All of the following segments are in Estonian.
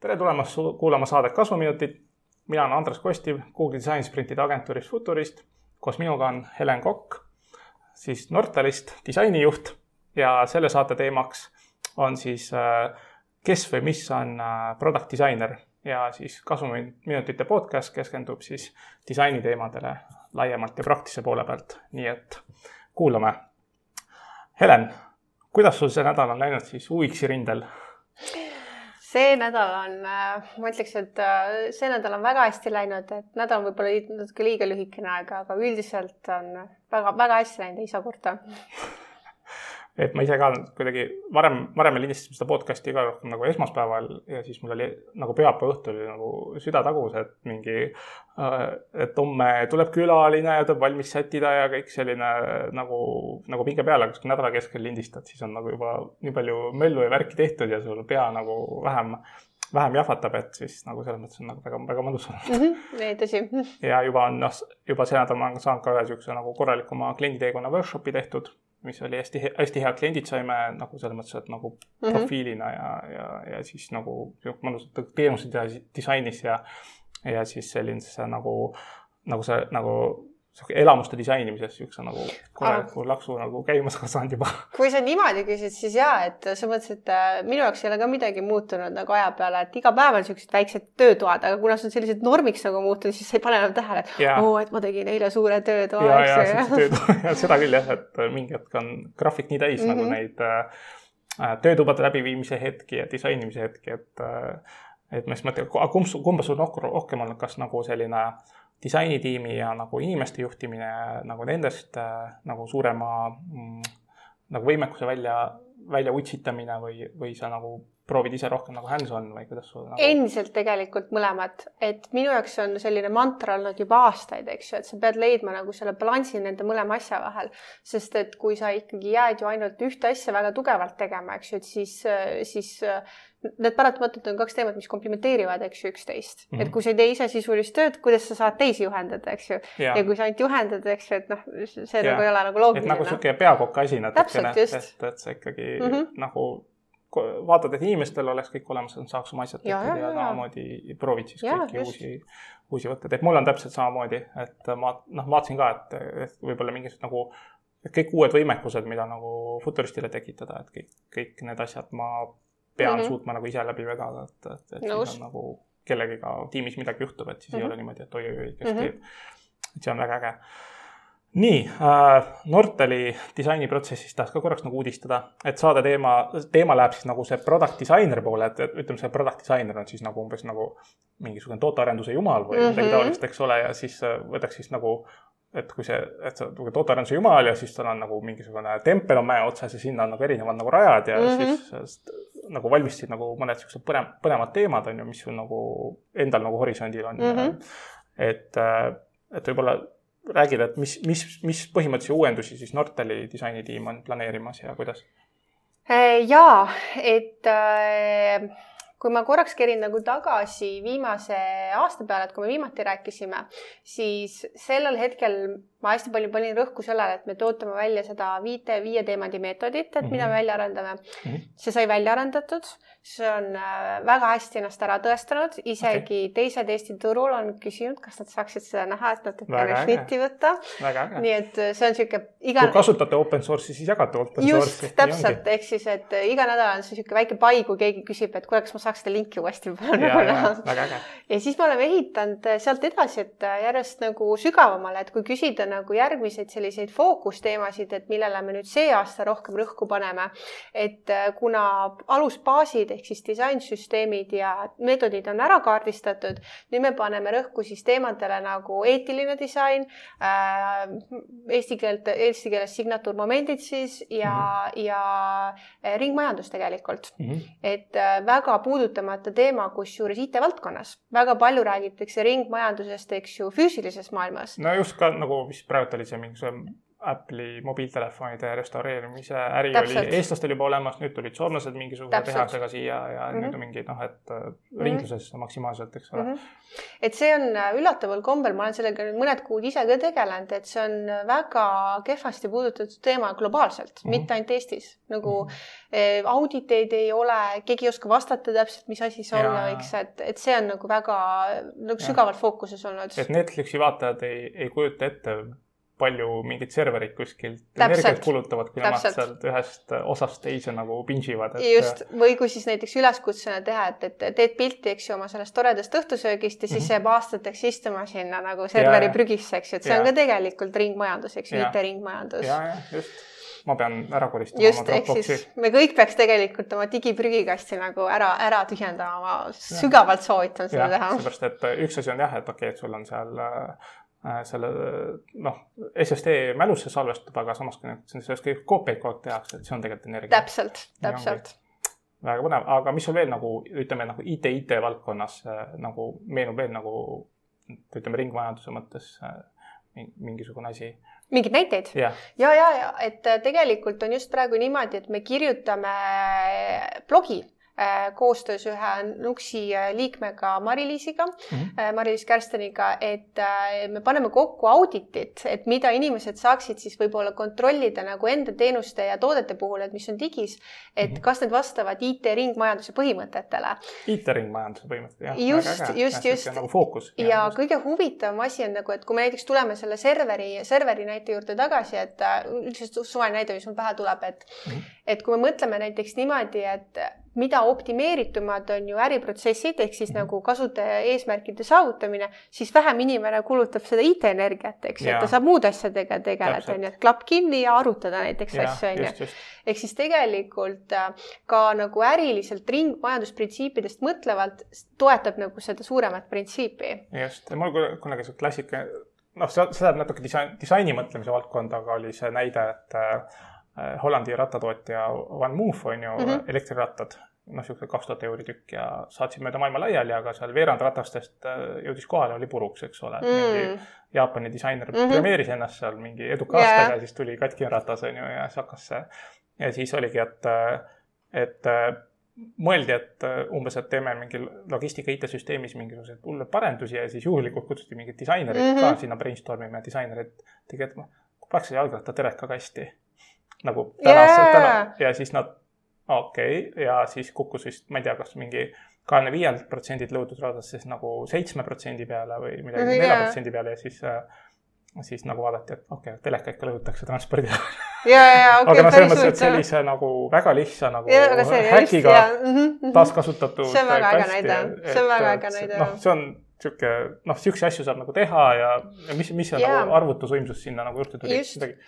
tere tulemast kuulama saadet Kasvuminutid. mina olen Andres Kostiv Google Design Sprintide agentuurist Futurist. koos minuga on Helen Kokk, siis Nortalist disainijuht ja selle saate teemaks on siis äh, kes või mis on äh, product disainer ja siis Kasvuminutite podcast keskendub siis disainiteemadele laiemalt ja praktilise poole pealt, nii et kuulame. Helen, kuidas sul see nädal on läinud siis UX-i rindel? see nädal on, äh, ma ütleks, et äh, see nädal on väga hästi läinud, et nädal on võib-olla natuke liiga lühikene aeg, aga üldiselt on väga-väga hästi läinud, ei saa kurta et ma ise ka kuidagi varem, varem me lindistasime seda podcast'i ka rohkem nagu esmaspäeval ja siis mul oli nagu pühapäeva õhtul oli nagu süda tagus, et mingi, äh, et homme tuleb külaline ja tuleb valmis sättida ja kõik selline nagu, nagu pinge peal, aga kui nädala keskel lindistad, siis on nagu juba nii palju möllu ja värki tehtud ja sul pea nagu vähem vähem jahvatab, et siis nagu selles mõttes on nagu väga, väga mõnus olnud mm. -hmm, ei, tõsi. ja juba on noh, juba see nädal ma olen saanud ka ühe niisuguse nagu korralikuma klienditeekonna workshopi tehtud mis oli hästi, hästi hea, kliendid saime nagu selles mõttes, et nagu mm -hmm. profiilina ja, ja, ja siis nagu mõnusalt teenuse disainis ja, ja siis selline nagu, nagu see nagu elamuste disainimises siukse nagu korraliku laksu nagu käima saanud juba. kui sa niimoodi küsid, siis ja, et selles mõttes, et äh, minu jaoks ei ole ka midagi muutunud nagu aja peale, et iga päev on siuksed väiksed töötoad, aga kuna see on sellised normiks nagu muutunud, siis sa ei pane enam tähele, et oo et ma tegin eile suure töötoa. ja, ja, ja töötoa, seda küll jah, et mingi hetk on graafik nii täis mm -hmm. nagu mhm. neid äh, töötubade läbiviimise hetki ja disainimise hetki, et äh, et ma siis mõtlen, kumb, kumba sul rohkem on, kas nagu selline äh, disainitiimi ja nagu inimeste juhtimine nagu nendest äh, nagu suurema mm, nagu võimekuse välja, välja utsitamine või, või sa nagu proovid ise rohkem nagu hands-on või kuidas sul nagu...? endiselt tegelikult mõlemad, et minu jaoks on selline mantra olnud juba aastaid, eks ju, et sa pead leidma nagu selle balansi nende mõlema asja vahel, sest et kui sa ikkagi jääd ju ainult ühte asja väga tugevalt tegema, eks ju, et siis, siis need paratamatult on kaks teemat, mis komplimenteerivad, eks ju, üksteist mm. -hmm. et kui sa ei tee ise sisulist tööd, kuidas sa saad teisi juhendada, eks ju. ja kui sa ainult juhendad, eks ju, et noh, see ja. nagu ei ole nagu loogiline. et nagu niisugune peakoka asi natukene, et, et sa ikkagi mm -hmm. nagu vaatad, et inimestel oleks kõik olemas, et nad saaks oma asjad tehtud ja, samamoodi proovid siis ja, kõiki just. uusi, uusi võtteid, et mul on täpselt samamoodi, et ma noh, vaatasin ka, et, et võib-olla mingisugused nagu et kõik uued võimekused, mida nagu Futuristile tekitada, et kõik, kõik need asjad ma pean mm -hmm. suutma nagu ise läbi vedada, et, et, et Nõus. siis on nagu kellegiga tiimis midagi juhtub, et siis mm -hmm. ei ole mhm. niimoodi, et oi-oi-oi, kes mm -hmm. teeb. et see on väga äge. Nii äh,, Nortali disainiprotsessist tahaks ka korraks nagu uudistada, et saade teema, teema läheb siis nagu see product disainer poole, et, et ütleme, see product disainer on siis nagu umbes nagu mingisugune tootearenduse jumal või mm -hmm. midagi taolist, eks ole, ja siis äh, võtaks siis nagu et kui see, et sa nagu tootearenduse jumal ja siis tal on nagu mingisugune tempel on mäe otsas ja sinna on nagu erinevad nagu rajad ja mm -hmm. siis nagu valmistasid nagu mõned siuksed põnev, põnevad teemad on ju, mis sul nagu endal nagu horisondil on mm. -hmm. et, äh, et võib-olla räägid, et mis, mis, mis põhimõttelisi uuendusi siis Nortali disainitiim on planeerimas ja kuidas? Äh, jaa, et äh kui ma korraks kerin nagu tagasi viimase aasta peale, et kui me viimati rääkisime, siis sellel hetkel ma hästi palju panin rõhku sellele, et me tootame välja seda viite, viie teemandi meetodit, et mm -hmm. mida me mhm. välja arendame mm. -hmm. see sai välja arendatud, see on äh, väga hästi ennast ära tõestanud, isegi okay. teised Eesti turul on küsinud, kas nad saaksid seda näha, et natukene šnitti võtta. nii et äh, see on niisugune iga. kui kasutate open source'i, siis jagate open source'i. just, täpselt, ehk siis, et äh, iga nädal on see niisugune väike pai, kui keegi küsib, et kuule, kas ma saaks seda linki uuesti nagu näha. ja siis me oleme ehitanud sealt edasi, et järjest nagu sügavamale, et kui küsida nagu järgmiseid selliseid fookusteemasid, et millele me nüüd see aasta rohkem rõhku paneme. et äh, kuna alusbaasid ehk siis disainsüsteemid ja meetodid on ära kaardistatud, nüüd me paneme rõhku siis teemadele nagu eetiline disain äh,, eesti keelt, eesti keeles signatuurmomendid siis ja mm, -hmm. ja äh, ringmajandus tegelikult mm. -hmm. et äh, väga puudutamata teema, kusjuures IT-valdkonnas väga palju räägitakse ringmajandusest, eks ju, füüsilises maailmas. no just ka nagu vist praegu oli see mingisugune Apple'i mobiiltelefonide restaureerimise äri Täpselt. oli eestlastel juba olemas, nüüd tulid soomlased mingisuguse tehasega siia ja mm -hmm. nüüd on mingi noh, et mm -hmm. ringluses maksimaalselt, eks ole mm. -hmm. et see on äh, üllataval kombel, ma olen sellega nüüd mõned kuud ise ka tegelenud, et see on väga kehvasti puudutatud teema globaalselt mm, -hmm. mitte ainult Eestis. nagu mm -hmm. auditeid ei ole, keegi ei oska vastata täpselt, mis asi see olla võiks, et, et see on nagu väga nagu sügavalt fookuses olnud. et Netflixi vaatajad ei, ei kujuta ette palju mingid serverid kuskilt energiat kulutavad, kui nemad sealt ühest osast teise nagu binge ivad et.... just, või kui siis näiteks üleskutsena teha, et, et teed pilti, eks ju, oma sellest toredast õhtusöögist ja siis mm -hmm. jääb aastateks istuma sinna nagu serveri ja, prügisse, eks ju, et see ja. on ka tegelikult ringmajandus, eks ju, IT-ringmajandus. ja, ja just. Ma pean ära koristama just, ehk siis me kõik peaks tegelikult oma digiprügikasti nagu ära, ära tühjendama, ma sügavalt soovitan seda teha. seepärast, et üks asi on jah, et okei okay,, et sul on seal Äh, selle noh, SSD mälusse salvestab, aga samas kui nüüd sellest kõik koopiaid kogu aeg tehakse, et see on tegelikult energia. täpselt, täpselt. väga põnev, aga mis sul veel nagu ütleme nagu IT, IT valdkonnas äh, nagu meenub veel nagu ütleme ringmajanduse mõttes äh, mingisugune asi? mingeid näiteid yeah.? ja, ja, ja et tegelikult on just praegu niimoodi, et me kirjutame blogi Äh, koostöös ühe Nuksi äh, liikmega Mari-Liisiga mm, -hmm. Mari-Liis Kärsteniga, et me paneme kokku auditit, et mida inimesed saaksid siis võib-olla kontrollida nagu enda teenuste ja toodete puhul, et mis on digis, et mm -hmm. kas need vastavad IT-ringmajanduse põhimõtetele. IT-ringmajanduse põhimõtted, jah. just, just, just. nagu fookus. ja, ja just. kõige huvitavam asi on nagu, et kui me näiteks tuleme selle serveri, serveri näite juurde tagasi, et üldse suvaline näide, mis mul pähe tuleb, et mm, -hmm. et kui me mõtleme näiteks niimoodi, et mida optimeeritumad on ju äriprotsessid ehk siis nagu kasutaja eesmärkide saavutamine, siis vähem inimene kulutab seda IT-energiat, eks ju, et ta saab muude asjadega tegeleda, on ju, et klapp kinni ja arutada näiteks ja, asju, on ju. ehk siis tegelikult äh, ka nagu äriliselt ringmajandusprintsiipidest mõtlevalt toetab nagu seda suuremat printsiipi. just, mul kunagi see klassika, noh, see läheb natuke disain, disaini mõtlemise valdkonda, aga oli see näide, et Äh, Hollandi rattatootja Van Moof on ju mm -hmm. elektrirrattad, noh, niisugune kaks tuhat euri tükk ja saatsid mööda maailma laiali, aga seal veerand ratastest äh, jõudis kohale, oli puruks, eks ole mm. -hmm. Jaapani disainer mm -hmm. premeeris ennast seal mingi eduka yeah. aastaga siis tuli katkine ratas, on ju, ja siis hakkas see. ja siis oligi, et, et mõeldi, et umbes, et teeme mingi logistika IT-süsteemis mingisuguseid hulle parendusi ja siis juhuslikult kutsuti mingid disainerid mm -hmm. ka sinna brainstorm ima ja disainerid tegid, et noh, paneks jalgratta teleka kasti nagu tänased yeah. täna ja siis nad, okei okay., ja siis kukkus vist, ma ei tea, kas mingi kahekümne viielt protsendilt lõudusraadast siis nagu seitsme protsendi peale või midagi nelja yeah. protsendi peale ja siis äh, siis nagu vaadati, et okei okay,, teleka ikka lõhutakse transpordi ajal. ja, ja, okei. aga noh, selles mõttes, et sellise nagu väga lihtsa nagu ja, häkiga mm -hmm. taaskasutatud. see on väga äge näide, see on väga äge näide. noh, see on sihuke, noh, siukseid asju saab nagu teha ja, ja mis, mis on yeah. nagu arvutusvõimsus sinna nagu juurde tuli. midagi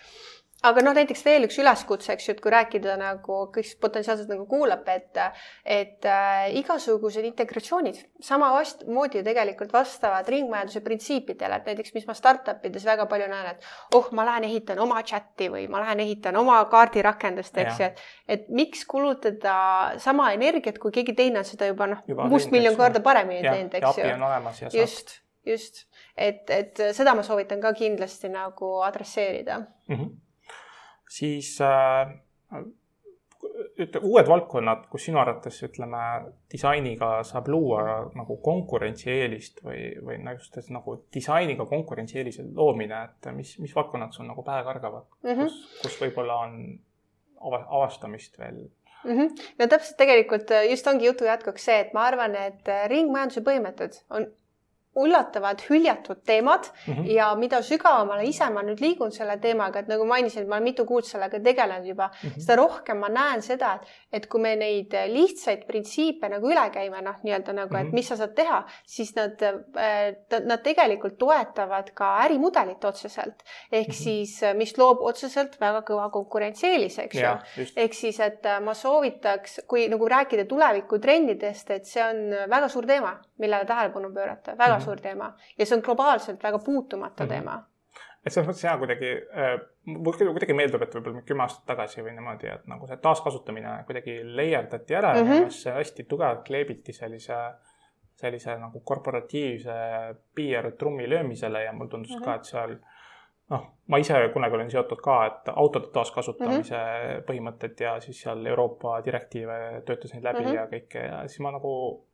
aga noh, näiteks veel üks üleskutse, eks ju, et kui rääkida nagu, kes potentsiaalselt nagu kuulab, et, et äh, igasugused integratsioonid samamoodi tegelikult vastavad ringmajanduse printsiipidele, et näiteks, mis ma startup ides väga palju näen, et oh, ma lähen ehitan oma chati või ma lähen ehitan oma kaardirakendust, eks ju, et, et miks kulutada sama energiat, kui keegi teine on seda juba noh, mustmiljon korda paremini teinud, eks ju. just, just, et, et seda ma soovitan ka kindlasti nagu adresseerida. Mm. -hmm siis äh, ütle, uued valdkonnad, kus sinu arvates ütleme, disainiga saab luua nagu konkurentsieelist või, või et nagu disainiga konkurentsieelise loomine, et mis, mis valdkonnad sul nagu pähe kargavad mm, -hmm. kus, kus võib-olla on avastamist veel mm? -hmm. no täpselt tegelikult just ongi jutu jätkuks see, et ma arvan, et ringmajanduse põhimõtted on üllatavad hüljatud teemad mm -hmm. ja mida sügavamale ise ma nüüd liigun selle teemaga, et nagu mainisin, ma olen mitu kuud sellega tegelenud juba mm, -hmm. seda rohkem ma näen seda, et, et kui me neid lihtsaid printsiipe nagu üle käime, noh, nii-öelda nagu et mhm. mis sa saad teha, siis nad, äh, nad tegelikult toetavad ka ärimudelit otseselt. ehk mm -hmm. siis, mis loob otseselt väga kõva konkurentsieelise, eks ju. ehk siis, et ma soovitaks, kui nagu rääkida tulevikutrendidest, et see on väga suur teema, millele tähelepanu pöörata, väga mm -hmm suur teema ja see on globaalselt väga puutumatu mm -hmm. teema et selles mõttes hea kuidagi äh,, mulle kuidagi meeldub, et võib-olla kümme aastat tagasi või niimoodi, et nagu see taaskasutamine kuidagi layerdati ära mm -hmm. ja hästi tugevalt kleebiti sellise, sellise nagu korporatiivse PR-trummi löömisele ja mulle tundus mm -hmm. ka, et seal noh, ma ise kunagi olin seotud ka, et autode taaskasutamise mm -hmm. põhimõtted ja siis seal Euroopa direktiive töötasin läbi mm -hmm. ja kõike ja siis ma nagu,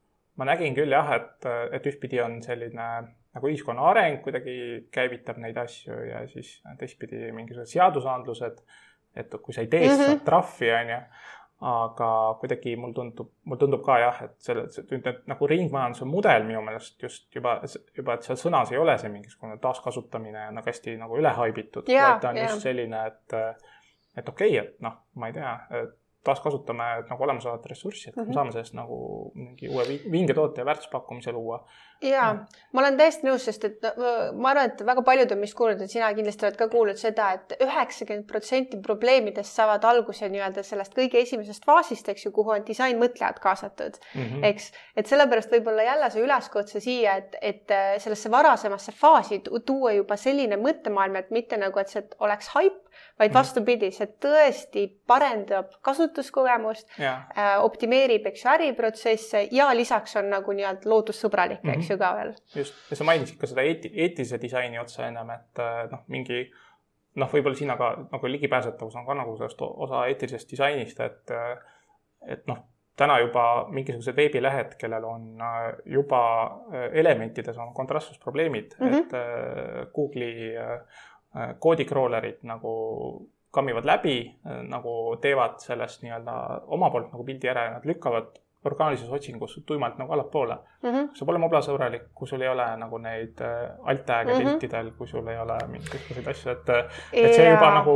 ma nägin küll jah, et, et ühtpidi on selline nagu ühiskonna areng kuidagi käivitab neid asju ja siis teistpidi mingisugused seadusandlused, et kui sa ei tee, siis saad trahvi, on ju aga kuidagi mul tundub, mul tundub ka jah, et selle, nüüd need nagu ringmajanduse mudel minu meelest just juba, juba, et seal sõnas ei ole see mingisugune taaskasutamine nagu hästi nagu üle haibitud yeah,, vaid ta on yeah. just selline, et, et okei okay,, et noh, ma ei tea, et taaskasutame nagu olemasolevat ressurssi, et mm -hmm. me saame sellest nagu mingi uue vinge toote ja väärtuspakkumise luua. ja mm. ma olen täiesti nõus, sest et ma arvan, et väga paljud on vist kuulnud, et sina kindlasti oled ka kuulnud seda et, et üheksakümmend protsenti probleemidest saavad alguse nii-öelda sellest kõige esimesest faasist, eks ju, kuhu on disainmõtlejad kaasatud mm, -hmm. eks. et sellepärast võib-olla jälle see üleskutse siia, et, et sellesse varasemasse faasi tuua juba selline mõttemaailm, et mitte nagu, et see oleks haip vaid mhm. vastupidi, see tõesti parendab kasutuskogemust, äh, optimeerib, eks ju, äriprotsesse ja lisaks on nagu nii-öelda loodussõbralik eks ju ka veel. just, ja sa mainisid ka seda eeti-, eetilise disaini otsa ennem, et äh, noh, mingi noh, võib-olla siin aga nagu ligipääsetavus on ka nagu sellest osa eetilisest disainist, et äh, et noh, täna juba mingisugused veebilehed, kellel on juba elementides on kontrastsusprobleemid mm, -hmm. et Google'i Äh, koodicrawlerid nagu kammivad läbi, äh, nagu teevad sellest nii-öelda oma poolt nagu pildi ära ja nad lükkavad orgaanilises otsingus tuimalt nagu allapoole mm. -hmm. see pole moblasõbralik, kui sul ei ole nagu neid äh, alt-tag'e mm -hmm. piltidel, kui sul ei ole mingisuguseid asju, et, et see juba nagu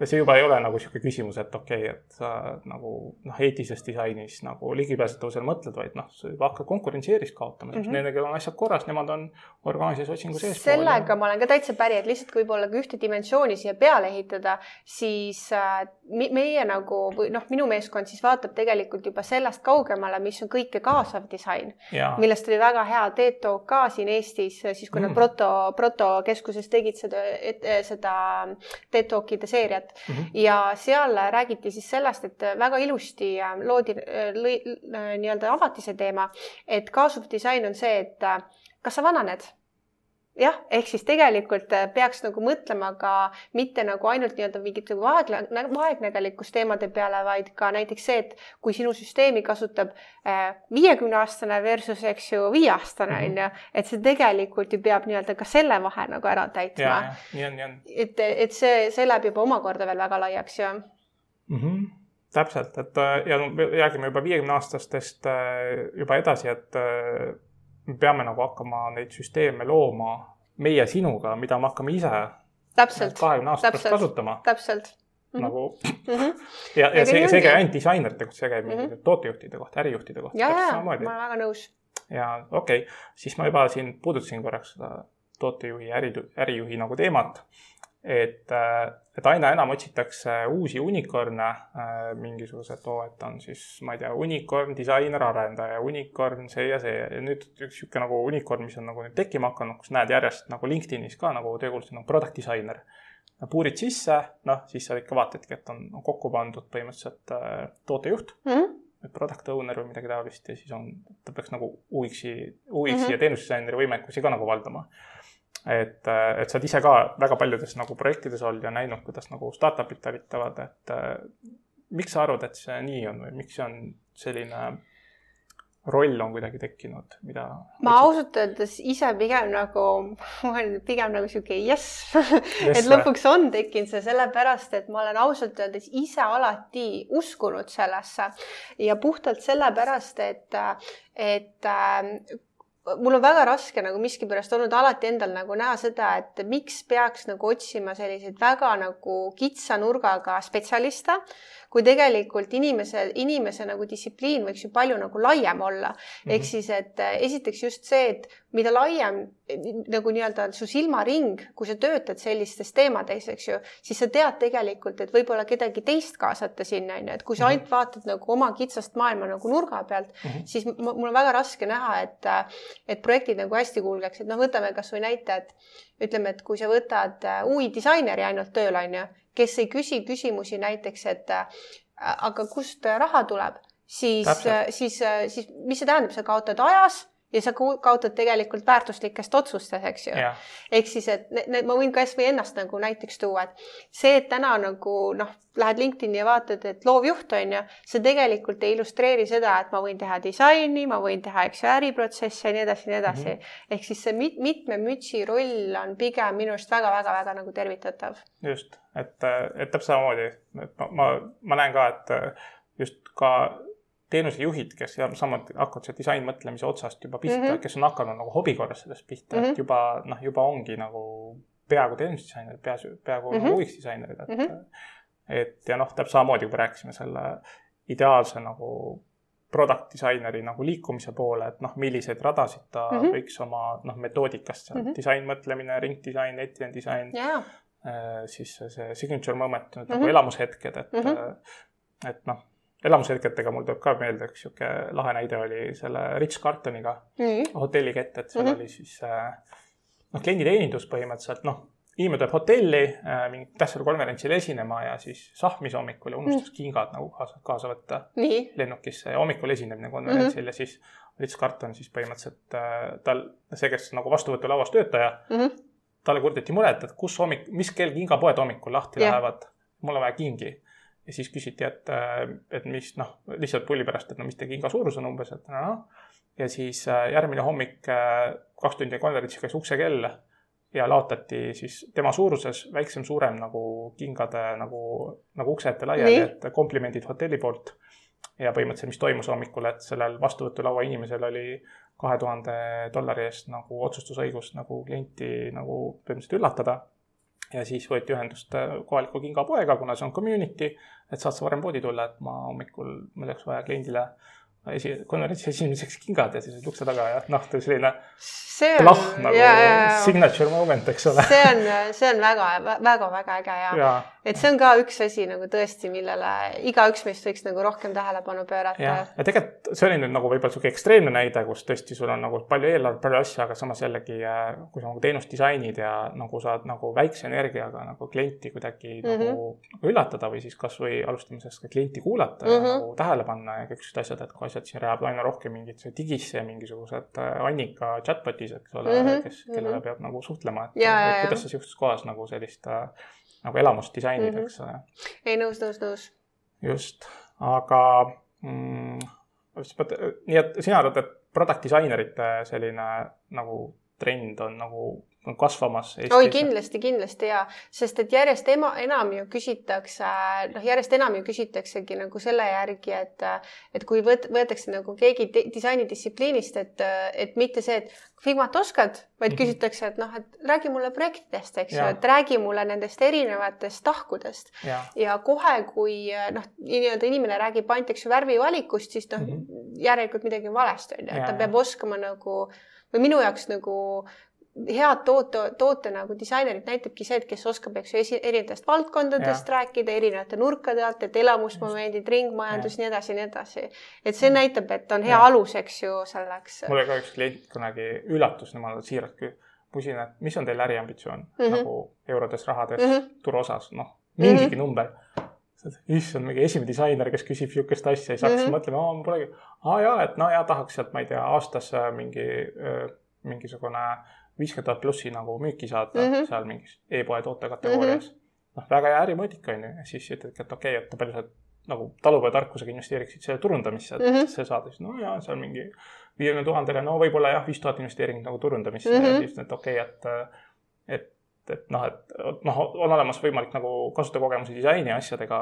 ja see juba ei ole nagu niisugune küsimus, et okei okay,, et sa nagu noh, eetilises disainis nagu ligipääsetavusele mõtled, vaid noh, sa juba hakkad konkurentsieerist kaotama mm, -hmm. nendega on asjad korras, nemad on orgaanilises otsingus eespool. sellega ja... ma olen ka täitsa päri, et lihtsalt kui võib-olla ka ühte dimensiooni siia peale ehitada, siis äh, meie nagu või noh, minu meeskond siis vaatab tegelikult juba sellest kaugemale, mis on kõike kaasav disain, millest oli väga hea ka siin Eestis, siis kui mm. nad Proto, Proto keskuses tegid seda, seda TED Talkide seeriat ettevõtet mm -hmm. ja seal räägiti siis sellest, et väga ilusti äh, loodi, äh, äh, nii-öelda avati see teema, et kaasuv disain on see, et kas sa vananed jah, ehk siis tegelikult äh, peaks nagu mõtlema ka mitte nagu ainult nii-öelda mingite vaeg-, vaegnägelikkuse teemade peale, vaid ka näiteks see, et kui sinu süsteemi kasutab äh, viiekümneaastane versus, eks ju, viieaastane mhm. on ju, et see tegelikult ju peab nii-öelda ka selle vahe nagu ära täitma. nii on, nii on. et, et see, see läheb juba omakorda veel väga laiaks ja mm. -hmm täpselt, et äh, ja räägime juba viiekümneaastastest juba edasi, et me peame nagu hakkama neid süsteeme looma meie sinuga, mida me hakkame ise kahekümne aasta pärast kasutama. täpselt. -hmm. nagu mm -hmm. ja, ja, ja see, see ei käi ainult disainerite kohta, see käib mm -hmm. tootejuhtide kohta, ärijuhtide kohta. ja, ja, ma olen väga nõus. ja okei okay., siis ma juba siin puudutasin korraks seda tootejuhi, äri, ärijuhi nagu teemat et, et aina enam otsitakse uusi unicorn'e, äh, mingisugused, oo, et on siis, ma ei tea, unicorn, disainer, arendaja, unicorn, see ja see ja nüüd üks niisugune nagu unicorn, mis on nagu nüüd tekkima hakanud, kus näed järjest nagu LinkedInis ka nagu töökuulutused nagu product disainer. puurid sisse, noh, siis sa ikka vaatadki, et on, kokku pandud põhimõtteliselt äh, tootejuht mm. -hmm product owner või midagi taolist ja siis on, ta peaks nagu UX-i, UX-i mm -hmm. ja teenusdisaineri võimekusi ka nagu valdama et, et sa oled ise ka väga paljudes nagu projektides olnud ja näinud, kuidas nagu startup'id talitavad, et miks sa arvad, et see nii on või miks see on selline roll on kuidagi tekkinud, mida? ma ausalt öeldes ise pigem nagu, ma olen pigem nagu sihuke jess yes, et lõpuks on tekkinud see sellepärast, et ma olen ausalt öeldes ise alati uskunud sellesse ja puhtalt sellepärast, et, et mul on väga raske nagu miskipärast olnud alati endal nagu näha seda, et miks peaks nagu otsima selliseid väga nagu kitsa nurgaga spetsialiste, kui tegelikult inimese, inimese nagu distsipliin võiks ju palju nagu laiem olla mm. -hmm. ehk siis, et eh, esiteks just see, et mida laiem nagu nii-öelda su silmaring, kui sa töötad sellistes teemades, eks ju, siis sa tead tegelikult, et võib-olla kedagi teist kaasata sinna, on ju, et kui sa mhm. ainult vaatad nagu oma kitsast maailma nagu nurga pealt mm, -hmm. siis mul on väga raske näha, et, et projektid nagu hästi kulgeks, et noh, võtame kasvõi näite, et ütleme, et kui sa võtad eh, UI disaineri ainult tööle, on ju kes ei küsi küsimusi näiteks, et äh, aga kust raha tuleb, siis, siis, siis mis see tähendab, sa kaotad ajas ja sa kaotad tegelikult väärtuslikest otsustest, eks ju. ehk siis, et need, ma võin kasvõi ennast nagu näiteks tuua, et see, et täna nagu noh, lähed LinkedIni ja vaatad, et loovjuht on ju, see tegelikult ei illustreeri seda, et ma võin teha disaini, ma võin teha, eks ju, äriprotsesse ja nii edasi ja nii edasi mm. -hmm. ehk siis see mit, mitme mütsi roll on pigem minu arust väga-väga-väga nagu tervitatav. just, et, et täpselt samamoodi, et ma, ma, ma näen ka, et just ka teenusejuhid, kes samuti hakkavad selle disainmõtlemise otsast juba pihta mm, -hmm. kes on hakanud nagu hobi korras sellest pihta mm, -hmm. et juba noh, juba ongi nagu peaaegu teenusdisainerid, peaaegu, peaaegu mm -hmm. nagu UX-disainerid, et mm, -hmm. et ja noh, täpselt samamoodi, kui rääkisime selle ideaalse nagu product disaineri nagu liikumise poole, et noh, milliseid radasid ta mm -hmm. võiks oma noh, metoodikast seal mm, -hmm. disainmõtlemine, ringdisain, etienne disain yeah., siis see signature moment mm, -hmm. nagu mhm. elamushetked, et mm, -hmm. et noh elamushetketega mul tuleb ka meelde üks sihuke lahe näide oli selle Ritz Cartoniga mm. hotellikett, et seal mm -hmm. oli siis äh, noh, klienditeenindus põhimõtteliselt, noh, inimene tuleb hotelli äh, mingit tähtsal konverentsil esinema ja siis sahmis hommikul ja unustas mm. kingad nagu kaasa, kaasa võtta Nii. lennukisse ja hommikul esinemine konverentsil mm -hmm. ja siis Ritz Carton siis põhimõtteliselt äh, tal, see, kes nagu vastuvõtulauas töötaja mm, -hmm. talle kurdeti muret, et kus hommik, mis kell kingapoed hommikul lahti yeah. lähevad. mul on vaja kingi ja siis küsiti, et, äh, et mis noh, lihtsalt pulli pärast, et no mis teie kinga suurus on umbes, et noh. ja siis äh, järgmine hommik äh, kaks tundi konverentsil käis uksekell ja laotati siis tema suuruses väiksem, suurem nagu kingade nagu, nagu ukse ette laiali, et komplimendid hotelli poolt. ja põhimõtteliselt, mis toimus hommikul, et sellel vastuvõtulaua inimesel oli kahe tuhande dollari eest nagu otsustusõigus nagu klienti nagu põhimõtteliselt üllatada ja siis võeti ühendust äh, kohaliku kingapoega, kuna see on community, et saad sa varem poodi tulla, et ma hommikul, mul oleks vaja kliendile esi, konverentsi esimeseks kingad ja siis olid ukse taga ja noh, selline see on, nagu ja, ja, ja. signature moment, eks ole. see on, see on väga, väga, väga äge ja, ja et see on ka üks asi nagu tõesti, millele igaüks meist võiks nagu rohkem tähelepanu pöörata. ja, ja tegelikult see oli nüüd nagu võib-olla sihuke ekstreemne näide, kus tõesti sul on nagu palju eelarvet, palju asju, aga samas jällegi, äh, kui sa nagu teenust disainid ja nagu saad nagu väikse energiaga nagu klienti kuidagi mm -hmm. nagu, nagu üllatada või siis kasvõi alustamiseks ka klienti kuulata mm -hmm. ja mhm. nagu tähele panna ja kõik sellised asjad, et kui asjad siin lähevad aina rohkem mingit digisse mingisugused äh, Annika chatbot'i siis, eks ole mm, -hmm. kes, kellega mm -hmm. peab nagu suhtlema, et, et kuidas sa sihukeses kohas nagu sellist äh, nagu elamust disainid mm, -hmm. eks ole. ei, nõus, nõus, nõus. just, aga mm, nii et sina arvad, et product disainerite selline nagu trend on nagu on kasvamas Eestis. oi, kindlasti, kindlasti ja, sest et järjest ema, enam ju küsitakse, noh, järjest enam ju küsitaksegi nagu selle järgi, et, et kui võt, võetakse nagu keegi disainidistsipliinist, et, et mitte see, et Figmat oskad, vaid mm -hmm. küsitakse, et noh, et räägi mulle projektidest, eks ju, et räägi mulle nendest erinevatest tahkudest. ja, ja kohe, kui noh, nii-öelda inimene räägib ainult, eks ju, värvivalikust, siis noh mm -hmm., järelikult midagi on valesti, on ju, et ta peab oskama nagu või minu jaoks nagu head toote, toote nagu disainerit näitabki see, et kes oskab, eks ju, esi, erinevatest valdkondadest ja. rääkida, erinevate nurkade alt, et elamusmomendid, ringmajandus, nii edasi, nii edasi. et see näitab, et on hea ja. alus, eks ju, selleks. mul oli ka üks klient kunagi üllatus, ma siiralt küsin, et mis on teil äriambitsioon mm -hmm. nagu eurodes, rahades mm, -hmm. turuosas, noh, mingigi mm -hmm. number issand, mingi esimene disainer, kes küsib sihukest asja ja siis hakkasin mm -hmm. mõtlema, aa, polegi, aa jaa, et no ja tahaks sealt, ma ei tea, aastas mingi, mingisugune viiskümmend tuhat plussi nagu müüki saada mm -hmm. seal mingis e-poe tootekategoorias mm. -hmm. noh, väga hea ärimõõdik on ju, ja siis ütledki, et okei okay,, et palju sa nagu talupojatarkusega investeeriksid selle turundamisse, et mm -hmm. see saada, siis no jaa, seal mingi viiekümne tuhandele, no võib-olla jah, viis tuhat investeeringut nagu turundamisse mm -hmm. ja siis, et okei okay,, et, et et noh, et noh, on olemas võimalik nagu kasutajakogemuse disaini asjadega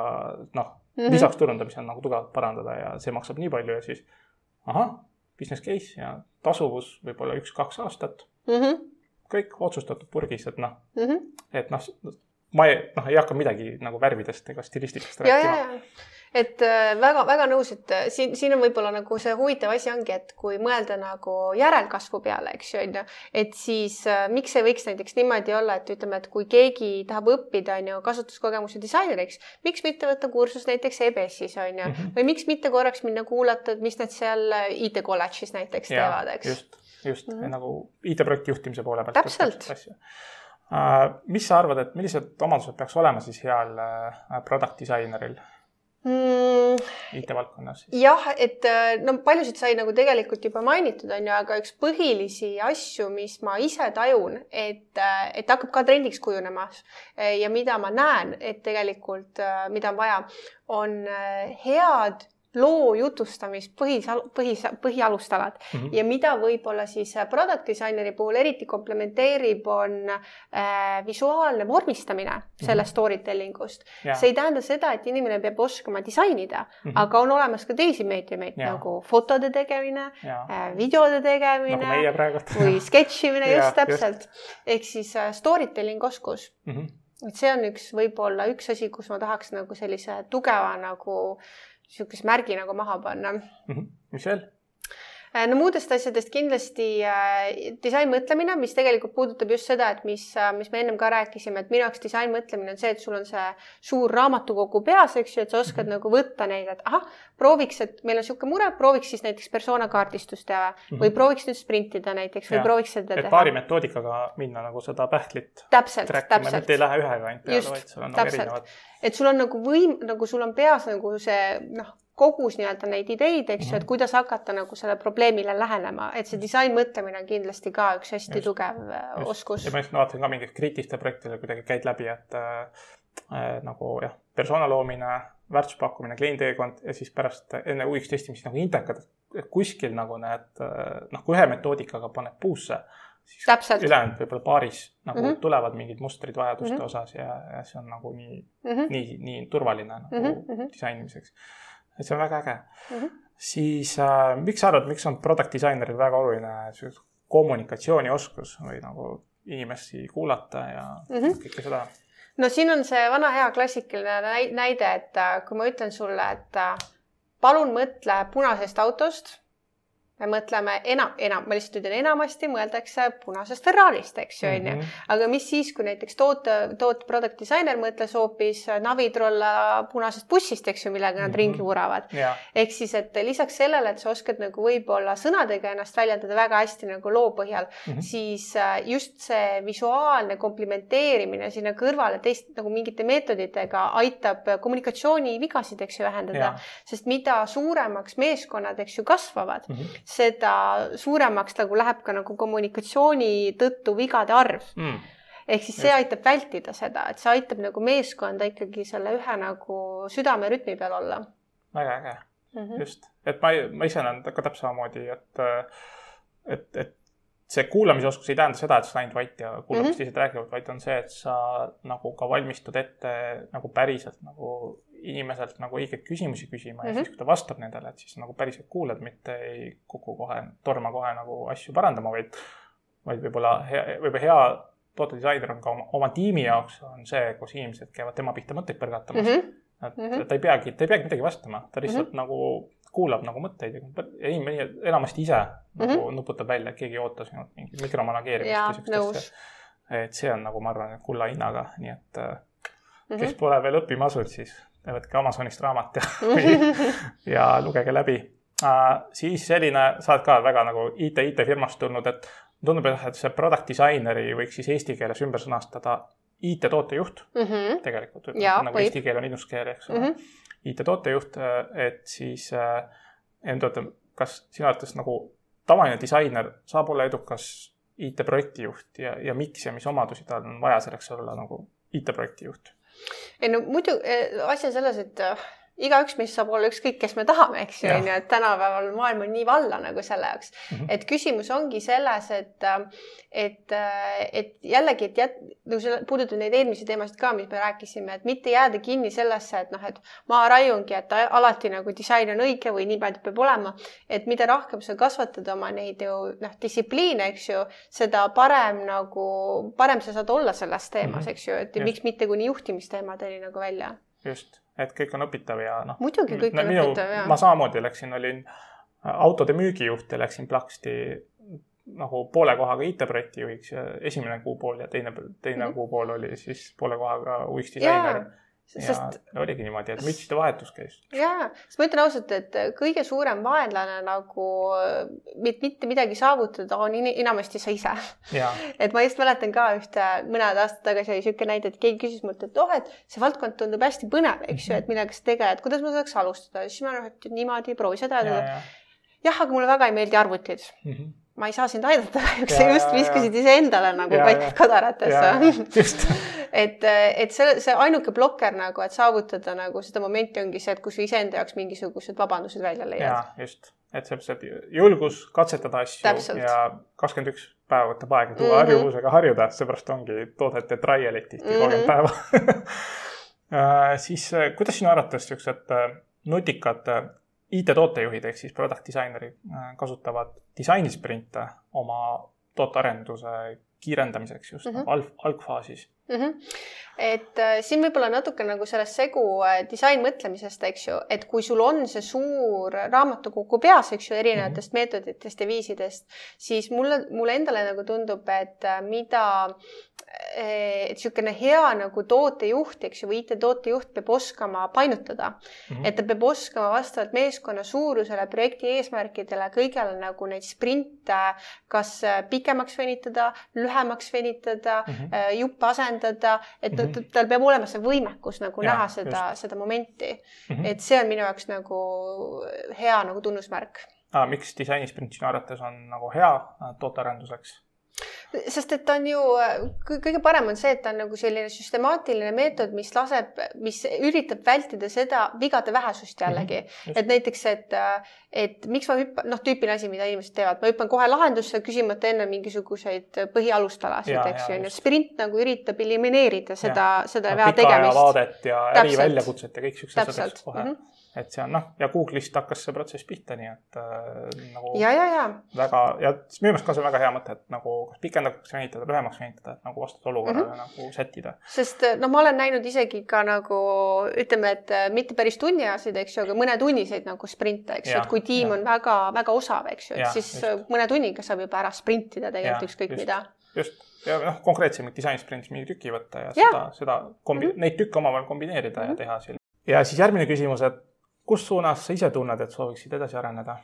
noh mm -hmm., lisaks turundamisele nagu tugevalt parandada ja see maksab nii palju ja siis ahah, business case ja tasuvus võib-olla üks-kaks aastat mm. -hmm. kõik otsustatud purgis, et noh mm -hmm., et noh, ma ei, noh, ei hakka midagi nagu värvidest ega stilistikast rääkima et väga-väga äh, nõus, et äh, siin, siin on võib-olla nagu see huvitav asi ongi, et kui mõelda nagu järelkasvu peale, eks ju, on ju, et siis äh, miks ei võiks näiteks niimoodi olla, et ütleme, et kui keegi tahab õppida, on ju, kasutuskogemuse disaineriks, miks mitte võtta kursus näiteks EBS-is, on ju -hmm. või miks mitte korraks minna kuulata, et mis nad seal IT kolledžis näiteks ja, teevad, eks. Just, mm -hmm. nagu IT-projekti juhtimise poole pealt. täpselt Uh, mis sa arvad, et millised omadused peaks olema siis heal uh, product disaineril? mm,? IT-valdkonnas. jah, et äh, no paljusid sai nagu tegelikult juba mainitud, on ju, aga üks põhilisi asju, mis ma ise tajun, et, äh, et hakkab ka trendiks kujunemas ja mida ma näen, et tegelikult, mida on vaja, on head loo jutustamist põhis, põhis, põhialustalad mm -hmm. ja mida võib-olla siis äh, product disaineri puhul eriti komplementeerib, on äh, visuaalne vormistamine mm -hmm. sellest story telling ust. see ei tähenda seda, et inimene peab oskama disainida mm, -hmm. aga on olemas ka teisi meediumeid nagu fotode tegemine, äh, videode tegemine nagu või sketšimine just täpselt. ehk siis äh, story telling oskus mm. -hmm et see on üks, võib-olla üks asi, kus ma tahaks nagu sellise tugeva nagu niisuguse märgi nagu maha panna mm. -hmm. mis veel? Äh, no muudest asjadest kindlasti äh, disainmõtlemine, mis tegelikult puudutab just seda, et mis, äh, mis me ennem ka rääkisime, et minu jaoks disainmõtlemine on see, et sul on see suur raamatukogu peas, eks ju, et sa oskad mm -hmm. nagu võtta neid, et ahah, prooviks, et meil on niisugune mure, prooviks siis näiteks persona kaardistust teha mm -hmm. või prooviks nüüd sprintida näiteks või ja. prooviks seda teha. paari metoodikaga minna nagu seda pähklit. täpselt, täpselt. mitte ei lähe ühega ainult peale, vaid sul on nagu erinevad. Et sul on nagu võim, nagu sul on peas nagu see noh kogus nii-öelda neid ideid, eks ju, et mhm. kuidas hakata nagu sellele probleemile lähenema, et see disainmõtlemine on kindlasti ka üks hästi just, tugev äh, just. oskus. ja ma just vaatasin ka mingit kriitiliste projektide kuidagi käid läbi, et äh, äh, nagu jah, persona loomine, väärtuspakkumine, klienditeekond ja siis pärast enne UX testimist nagu indekad, et kuskil nagu need äh, noh, kui ühe metoodikaga paned puusse. Ülejäänud võib-olla paaris nagu mm -hmm. tulevad mingid mustrid vajaduste mm -hmm. osas ja, ja see on nagu nii mm, -hmm. nii, nii turvaline nagu mm -hmm. disainimiseks et see on väga äge mm. -hmm. siis äh, miks sa arvad, miks on product disaineril väga oluline kommunikatsioonioskus või nagu inimesi kuulata ja mm -hmm. kõike seda? no siin on see vana hea klassikaline näide, et äh, kui ma ütlen sulle, et äh, palun mõtle punasest autost me mõtleme enam, enam, ma lihtsalt ütlen, enamasti mõeldakse punasest Ferrarist, eks ju, onju. Mhm. aga mis siis, kui näiteks toote, toote product disainer mõtles hoopis navitrolla punasest bussist, eks ju, millega nad mm -hmm. ringi vuravad. ehk siis, et lisaks sellele, et sa oskad nagu võib-olla sõnadega ennast väljendada väga hästi nagu loo põhjal mm, -hmm. siis äh, just see visuaalne komplimenteerimine sinna kõrvale teist nagu mingite meetoditega aitab kommunikatsioonivigasid, eks ju, vähendada. sest mida suuremaks meeskonnad, eks ju, kasvavad mm, -hmm seda suuremaks nagu läheb ka nagu kommunikatsiooni tõttu vigade arv mm. ehk siis see aitab vältida seda, et see aitab nagu meeskonda ikkagi selle ühe nagu südamerütmi peal olla. väga äge mm, -hmm. just, et ma, ma ise näen ka täpselt samamoodi, et, et, et see kuulamisoskus ei tähenda seda, et sa ainult vait ja kuulad, mis teised räägivad, vaid on see, et sa nagu ka valmistud ette nagu päriselt nagu inimeselt nagu õigeid küsimusi küsima mm -hmm. ja siis, mhm. kui ta vastab nendele, et siis nagu päriselt kuulad, mitte ei kuku kohe, torma kohe nagu asju parandama, vaid, vaid võib-olla hea, võib-olla hea tootedisainer on ka oma, oma tiimi jaoks on see, kus inimesed käivad tema pihta mõtteid põrgatamas mm. -hmm. et mm -hmm. ta ei peagi, ta ei peagi midagi vastama, ta lihtsalt mm -hmm. nagu kuulab nagu mõtteid ja inimene enamasti ise mm -hmm. nagu nuputab välja, et keegi ei oota sinult mingit mikromanageerimist või siukest asja. et see on nagu, ma arvan, kulla hinnaga, nii et mm -hmm. kes pole veel õppima asunud, siis võtke Amazonist raamat ja ja lugege läbi uh,. siis selline, sa oled ka väga nagu IT, IT-firmast tulnud, et tundub, et see product disaineri võiks siis eesti keeles ümber sõnastada IT-tootejuht mm -hmm. tegelikult. nagu eesti keel on induskeel, eks ole mm -hmm.. IT-tootejuht, et siis äh,, kas sinu arvates nagu tavaline disainer saab olla edukas IT-projektijuht ja, ja miks ja mis omadusi tal on vaja selleks olla nagu IT-projektijuht? Ei no muidu eh, asi on selles, et äh, igaüks meist saab olla ükskõik, kes me tahame, eks ju, on ju, et tänapäeval maailm on nii valla nagu selle jaoks mm. -hmm. et küsimus ongi selles, et, et, et jällegi, et jät-, nagu sa puudutad neid eelmisi teemasid ka, mis me rääkisime, et mitte jääda kinni sellesse, et noh, et ma raiungi, et alati nagu disain on õige või nii palju peab olema. et mida rohkem sa kasvatad oma neid ju noh, distsipliine, eks ju, seda parem nagu, parem sa saad olla selles teemas -hmm. eks ju, et ja. miks mitte kuni juhtimisteemadeni nagu välja. just et kõik on õpitav ja noh. muidugi kõik on minu, õpitav, jaa. ma samamoodi läksin, olin autode müügijuht ja läksin plaksti nagu poole kohaga IT-projekti juhiks ja esimene kuupool ja teine, teine mm -hmm. kuupool oli siis poole kohaga UX disainer. Sest. oligi niimoodi, et mütside vahetus käis. ja, sest ma ütlen ausalt, et kõige suurem vaenlane nagu mitte midagi saavutada on enamasti sa ise. et ma just mäletan ka ühte mõned aastad tagasi oli niisugune näide, et keegi küsis mult, et oh, et see valdkond tundub hästi põnev, eks ju, et millega sa tegeled, kuidas ma saaks alustada, siis ma noh, et niimoodi proovi seda ja, ja. jah, aga mulle väga ei meeldi arvutid mm. -hmm ma ei saa sind aidata sa just viskasid iseendale nagu kadaratesse. et, et see, see ainuke blokker nagu, et saavutada nagu seda momenti ongi see, et kui sa iseenda jaoks mingisugused vabandused välja leiad. just, et see, see julgus katsetada asju Täpselt. ja kakskümmend üks päeva võtab aega tuua mm -hmm. harjumusega harjuda, seepärast ongi toodete trial'id tihti kolmkümmend mm -hmm. päeva äh, siis äh, kuidas sinu arvates niisugused äh, nutikad IT-tootejuhid ehk siis product disainerid kasutavad disainisprinte oma tootearenduse kiirendamiseks just mm -hmm. alg, algfaasis mm. -hmm. et äh, siin võib-olla natuke nagu sellest segu äh, disainmõtlemisest, eks ju, et kui sul on see suur raamatukogu peas, eks ju, erinevatest mm -hmm. meetoditest ja viisidest, siis mulle, mulle endale nagu tundub, et äh, mida niisugune hea nagu tootejuht, eks ju, või IT-tootejuht peab oskama painutada mm. -hmm. et ta peab oskama vastavalt meeskonna suurusele, projekti eesmärkidele, kõigele nagu neid sprinte kas pikemaks venitada, lühemaks venitada mm, -hmm. juppe asendada, et mm -hmm. tal peab olema see võimekus nagu ja, näha seda, seda momenti mm. -hmm. et see on minu jaoks nagu hea nagu tunnusmärk ah,. miks disainisprint sinu arvates on nagu hea tootearenduseks? Sest et ta on ju, kõige parem on see, et ta on nagu selline süstemaatiline meetod, mis laseb, mis üritab vältida seda vigade vähesust jällegi mm. -hmm. et näiteks, et, et miks ma hüppan, noh, tüüpiline asi, mida inimesed teevad, ma hüppan kohe lahendusse, küsimata enne mingisuguseid põhialustalasid, eks ju, onju. sprint nagu üritab elimineerida seda, seda vea tegemist. vaadet ja äriväljakutset ja kõik siuksed asjad kohe mm. -hmm et see on noh, ja Google'ist hakkas see protsess pihta, nii et äh, nagu ja, ja, ja. väga ja minu meelest ka see on väga hea mõte, et nagu kas pikendaks venitada, lühemaks venitada, et nagu vastavalt olukorrale mm -hmm. nagu sättida. sest noh, ma olen näinud isegi ka nagu ütleme, et äh, mitte päris tunniajasid, eks ju, aga mõnetunniseid nagu sprinte, eks ju, et kui tiim ja. on väga-väga osav, eks ju, et siis just. Äh, mõne tunniga saab juba ära sprintida tegelikult ükskõik mida. just ja noh, konkreetsemalt disainsprindis mingi tüki võtta ja, ja. seda, seda kombi- mm, -hmm. neid tükke omavahel kombineerida mm -hmm. ja teha siin. ja siis järgmine küsimus, et kus suunas sa ise tunned, et sooviksid edasi areneda?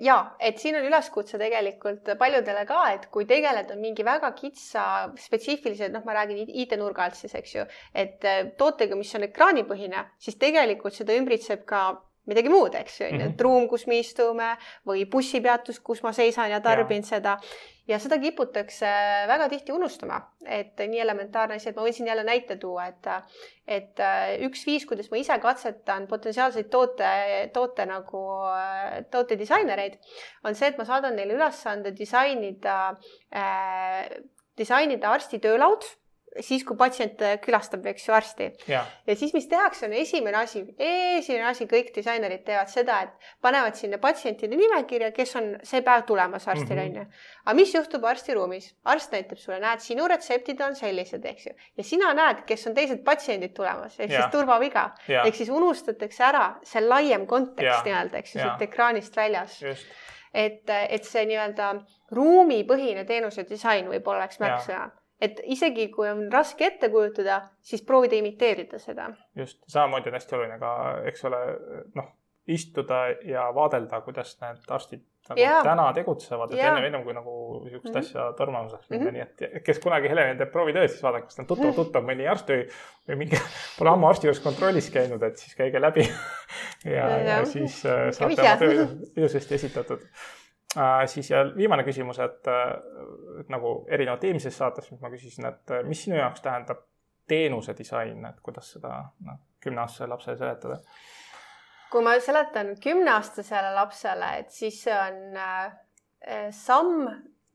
ja, et siin on üleskutse tegelikult paljudele ka, et kui tegeleda mingi väga kitsa spetsiifilise, noh, ma räägin IT-nurga alt siis, eks ju, et äh, tootega, mis on ekraanipõhine, siis tegelikult seda ümbritseb ka midagi muud, eks ju, et mhm. ruum, kus me istume või bussipeatus, kus ma seisan ja tarbin ja. seda ja seda kiputakse väga tihti unustama, et nii elementaarne asi, et ma võin siin jälle näite tuua, et et äh, üks viis, kuidas ma ise katsetan potentsiaalseid toote, toote nagu tootedisainereid, on see, et ma saadan neile ülesande disainida äh,, disainida arsti töölaud siis, kui patsient äh, külastab, eks ju, arsti. ja siis, mis tehakse, on esimene asi, esimene asi, kõik disainerid teevad seda, et panevad sinna patsientide nimekirja, kes on see päev tulemas arstile, mhm. onju. aga mis juhtub arstiruumis? arst näitab sulle, näed, sinu retseptid on sellised, eks ju, ja sina näed, kes on teised patsiendid tulemas, ehk siis turvaviga. ehk siis unustatakse ära see laiem kontekst nii-öelda, eks ju, siit ekraanist väljas. et, et see nii-öelda ruumipõhine teenuse disain võib-olla oleks märksõna et isegi kui on raske ette kujutada, siis proovida imiteerida seda. just, samamoodi on hästi oluline ka, eks ole, noh, istuda ja vaadelda, kuidas need arstid nagu ja. täna tegutsevad, et ennem, ennem kui nagu niisugust mm -hmm. asja tormama saaks minna mm, -hmm. nii et kes kunagi Heleni teeb proovitööd, siis vaadake, kas ta on tuttav, mhm. tuttav mõni arst või, või mingi, pole ammu arsti juures kontrollis käinud, et siis käige läbi ja, ja, ja siis äh, saate oma töö ilusasti esitatud. Siis ja viimane küsimus, et, äh, et nagu erinevalt eelmisest saatest, mis ma küsisin, et äh, mis sinu jaoks tähendab teenuse disain, et kuidas seda noh, kümneaastasele lapsele seletada? kui ma seletan kümneaastasele lapsele, et siis see on äh, samm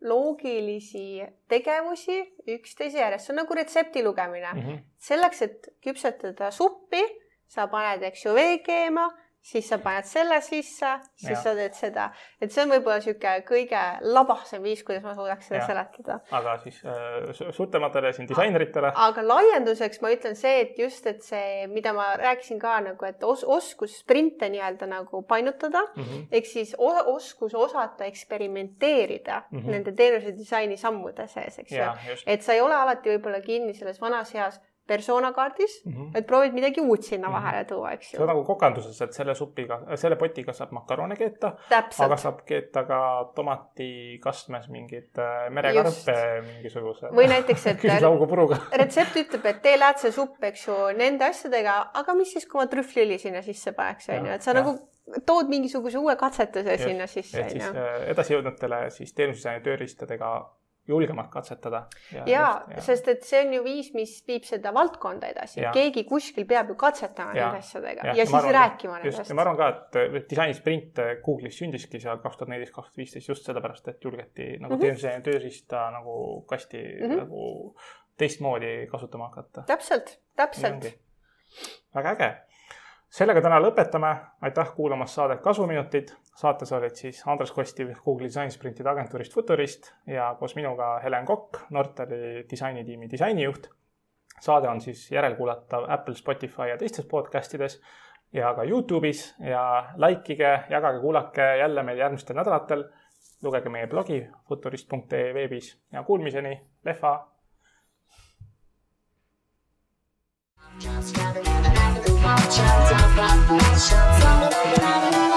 loogilisi tegevusi üksteise järjest, see on nagu retsepti lugemine mm. -hmm. selleks, et küpsetada suppi, sa paned, eks ju, vee keema siis sa paned selle sisse, siis ja. sa teed seda, et see on võib-olla niisugune kõige labasem viis, kuidas ma suudaks seda ja. seletada. aga siis äh, suurtematele siin disaineritele. aga laienduseks ma ütlen see, et just, et see, mida ma rääkisin ka nagu, et os oskus sprinte nii-öelda nagu painutada mm -hmm. ehk siis oskus osata eksperimenteerida mm -hmm. nende teenuse disaini sammude sees, eks ju. et sa ei ole alati võib-olla kinni selles vanas heas persona kaardis mm, -hmm. et proovid midagi uut sinna -hmm. vahele tuua, eks ju. see on nagu kokanduses, et selle supiga, selle potiga saab makarone keeta, aga saab keeta ka tomatikastmes mingit äh, merekarpe mingisuguse. või näiteks, et laugupuruga retsept ütleb, et tee läätsesupp, eks ju, nende asjadega, aga mis siis, kui ma trühvliõli sinna sisse paneks, on ju, et sa ja. nagu tood mingisuguse uue katsetuse Just, sinna sisse. et siis äh, edasijõudnutele siis teenusdisaini tööriistadega julgemalt katsetada. ja, ja, ja sest et see on ju viis, mis viib seda valdkonda edasi, keegi kuskil peab ju katsetama nende asjadega ja, ja, ja siis arvan, rääkima nendest. ja ma arvan ka, et disainisprint Google'is sündiski seal kaks tuhat neliteist, kaks tuhat viisteist just sellepärast, et julgeti nagu mm -hmm. tööriista nagu kasti mm -hmm. nagu teistmoodi kasutama hakata. täpselt, täpselt. väga äge sellega täna lõpetame, aitäh kuulamast saadet Kasuminutid. Saates olid siis Andres Kostiv Google Design Sprintide agentuurist Futurist ja koos minuga Helen Kokk, Nortali disainitiimi disainijuht. saade on siis järelkuulatav Apple, Spotify ja teistes podcastides ja ka Youtube'is ja likeige, jagage, kuulake jälle meid järgmistel nädalatel. lugege meie blogi futurist.ee veebis ja kuulmiseni, lehva. Just Watch out,